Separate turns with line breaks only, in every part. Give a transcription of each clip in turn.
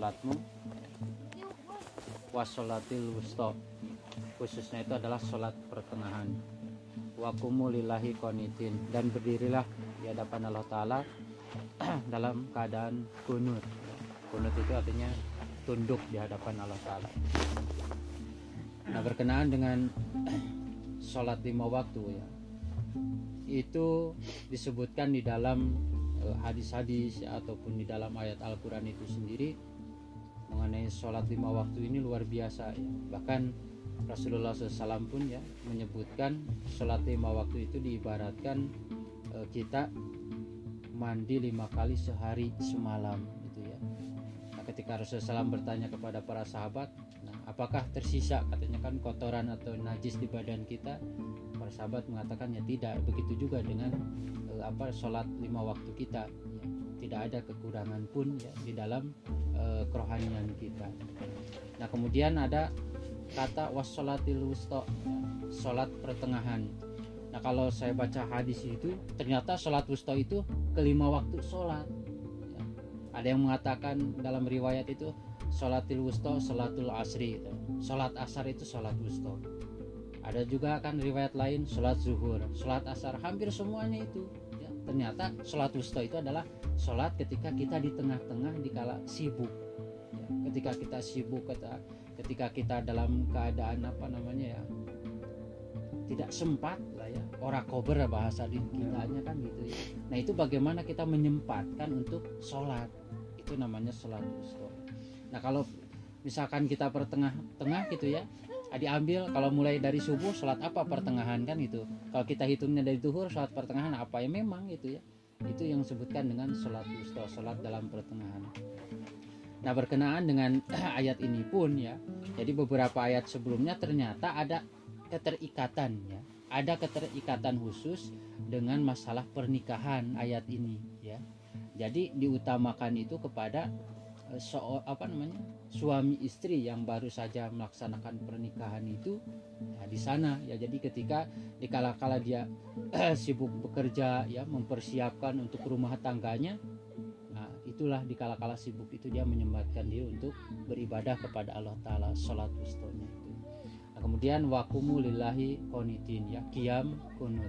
sholatmu wasolatil wusto khususnya itu adalah sholat pertengahan. Wakumu lillahi konitin dan berdirilah di hadapan Allah Ta'ala dalam keadaan kunut. Kunut itu artinya tunduk di hadapan Allah Ta'ala. Nah berkenaan dengan sholat lima waktu ya. Itu disebutkan di dalam eh, hadis-hadis ataupun di dalam ayat Al-Quran itu sendiri mengenai sholat lima waktu ini luar biasa ya bahkan Rasulullah SAW pun ya menyebutkan sholat lima waktu itu diibaratkan e, kita mandi lima kali sehari semalam gitu ya. Nah, ketika Rasulullah SAW bertanya kepada para sahabat, nah, apakah tersisa katanya kan kotoran atau najis di badan kita? Para sahabat mengatakan ya tidak. Begitu juga dengan e, apa sholat lima waktu kita. Ya. Tidak ada kekurangan pun ya di dalam e, kerohanian kita. Nah kemudian ada kata wassolatil wusta sholat pertengahan nah kalau saya baca hadis itu ternyata sholat wusta itu kelima waktu sholat ya. ada yang mengatakan dalam riwayat itu sholatil wusta sholatul asri gitu. sholat asar itu sholat wusta ada juga kan riwayat lain sholat zuhur sholat asar hampir semuanya itu ya. Ternyata sholat wusta itu adalah sholat ketika kita di tengah-tengah dikala sibuk. Ya. ketika kita sibuk kita ketika kita dalam keadaan apa namanya ya tidak sempat lah ya ora kober bahasa di kitanya kan gitu ya. Nah itu bagaimana kita menyempatkan untuk sholat? Itu namanya sholat wusta. Nah kalau misalkan kita pertengah-tengah gitu ya diambil kalau mulai dari subuh sholat apa pertengahan kan itu kalau kita hitungnya dari duhur sholat pertengahan apa? Ya memang itu ya. Itu yang disebutkan dengan sholat wusta sholat dalam pertengahan. Nah berkenaan dengan ayat ini pun ya, jadi beberapa ayat sebelumnya ternyata ada keterikatan ya, ada keterikatan khusus dengan masalah pernikahan ayat ini ya. Jadi diutamakan itu kepada so, apa namanya suami istri yang baru saja melaksanakan pernikahan itu ya, di sana ya. Jadi ketika dikala-kala dia sibuk bekerja ya mempersiapkan untuk rumah tangganya itulah di kala-kala sibuk itu dia menyempatkan diri untuk beribadah kepada Allah Ta'ala sholat wustonya itu. Nah, kemudian wakumu lillahi konitin ya kiam kunut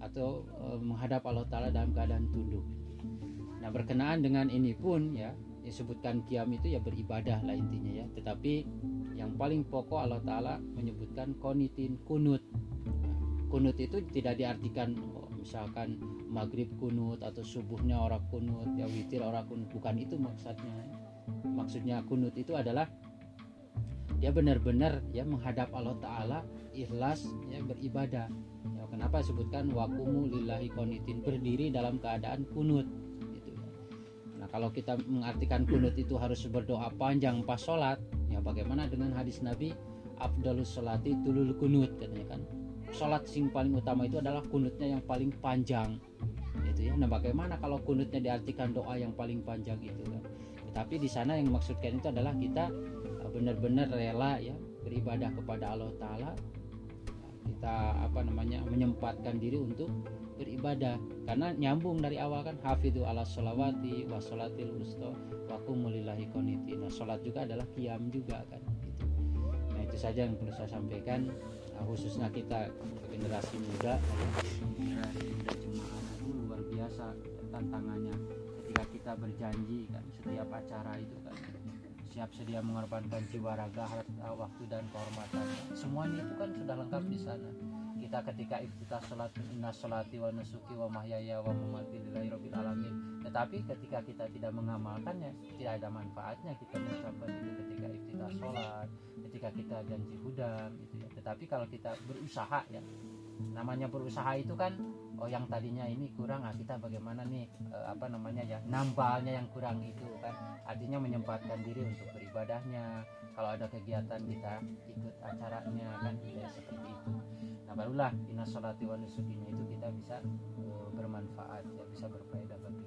atau e, menghadap Allah Ta'ala dalam keadaan tunduk. Nah berkenaan dengan ini pun ya disebutkan kiam itu ya beribadah lah intinya ya. Tetapi yang paling pokok Allah Ta'ala menyebutkan konitin kunut. Kunut itu tidak diartikan oh, misalkan maghrib kunut atau subuhnya orang kunut ya witir orang kunut. Bukan itu maksudnya. Maksudnya kunut itu adalah dia benar-benar ya menghadap Allah Taala ikhlas ya beribadah. Ya kenapa sebutkan wakumu lillahi konitin berdiri dalam keadaan kunut nah kalau kita mengartikan kunut itu harus berdoa panjang pas sholat ya bagaimana dengan hadis Nabi Abdulus Salati tulul kunut katanya kan. Sholat sing paling utama itu adalah kunutnya yang paling panjang itu ya. Nah bagaimana kalau kunutnya diartikan doa yang paling panjang itu kan? Tapi di sana yang maksudkan itu adalah kita uh, benar-benar rela ya beribadah kepada Allah Taala. Kita apa namanya menyempatkan diri untuk beribadah. Karena nyambung dari awal kan hafidhu ala sholawati wa sholatil wusta wa kumulillahi koniti nah sholat juga adalah kiam juga kan gitu. nah itu saja yang perlu saya sampaikan. Nah, khususnya kita generasi muda generasi muda jemaah itu luar biasa tantangannya. Ketika kita berjanji kan setiap acara itu kan siap sedia mengorbankan jiwa raga waktu dan kehormatan. Semuanya itu kan sudah lengkap di sana kita ketika iftitah sholat inna sholati wa nusuki wa mahyaya wa mamati lillahi rabbil alamin. Tetapi ketika kita tidak mengamalkannya tidak ada manfaatnya kita mengucapkan itu ketika iftitah sholat ketika kita janji hudam itu ya. Tetapi kalau kita berusaha ya. Namanya berusaha itu kan oh yang tadinya ini kurang nah kita bagaimana nih eh, apa namanya ya nambalnya yang kurang itu kan. Artinya menyempatkan diri untuk beribadahnya. Kalau ada kegiatan kita ikut acaranya kan nah barulah inna sholati wa nusukinya itu kita bisa uh, bermanfaat ya bisa berfaedah bagi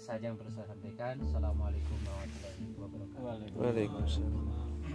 saja yang perlu saya sampaikan. Assalamualaikum warahmatullahi wabarakatuh.
Waalaikumsalam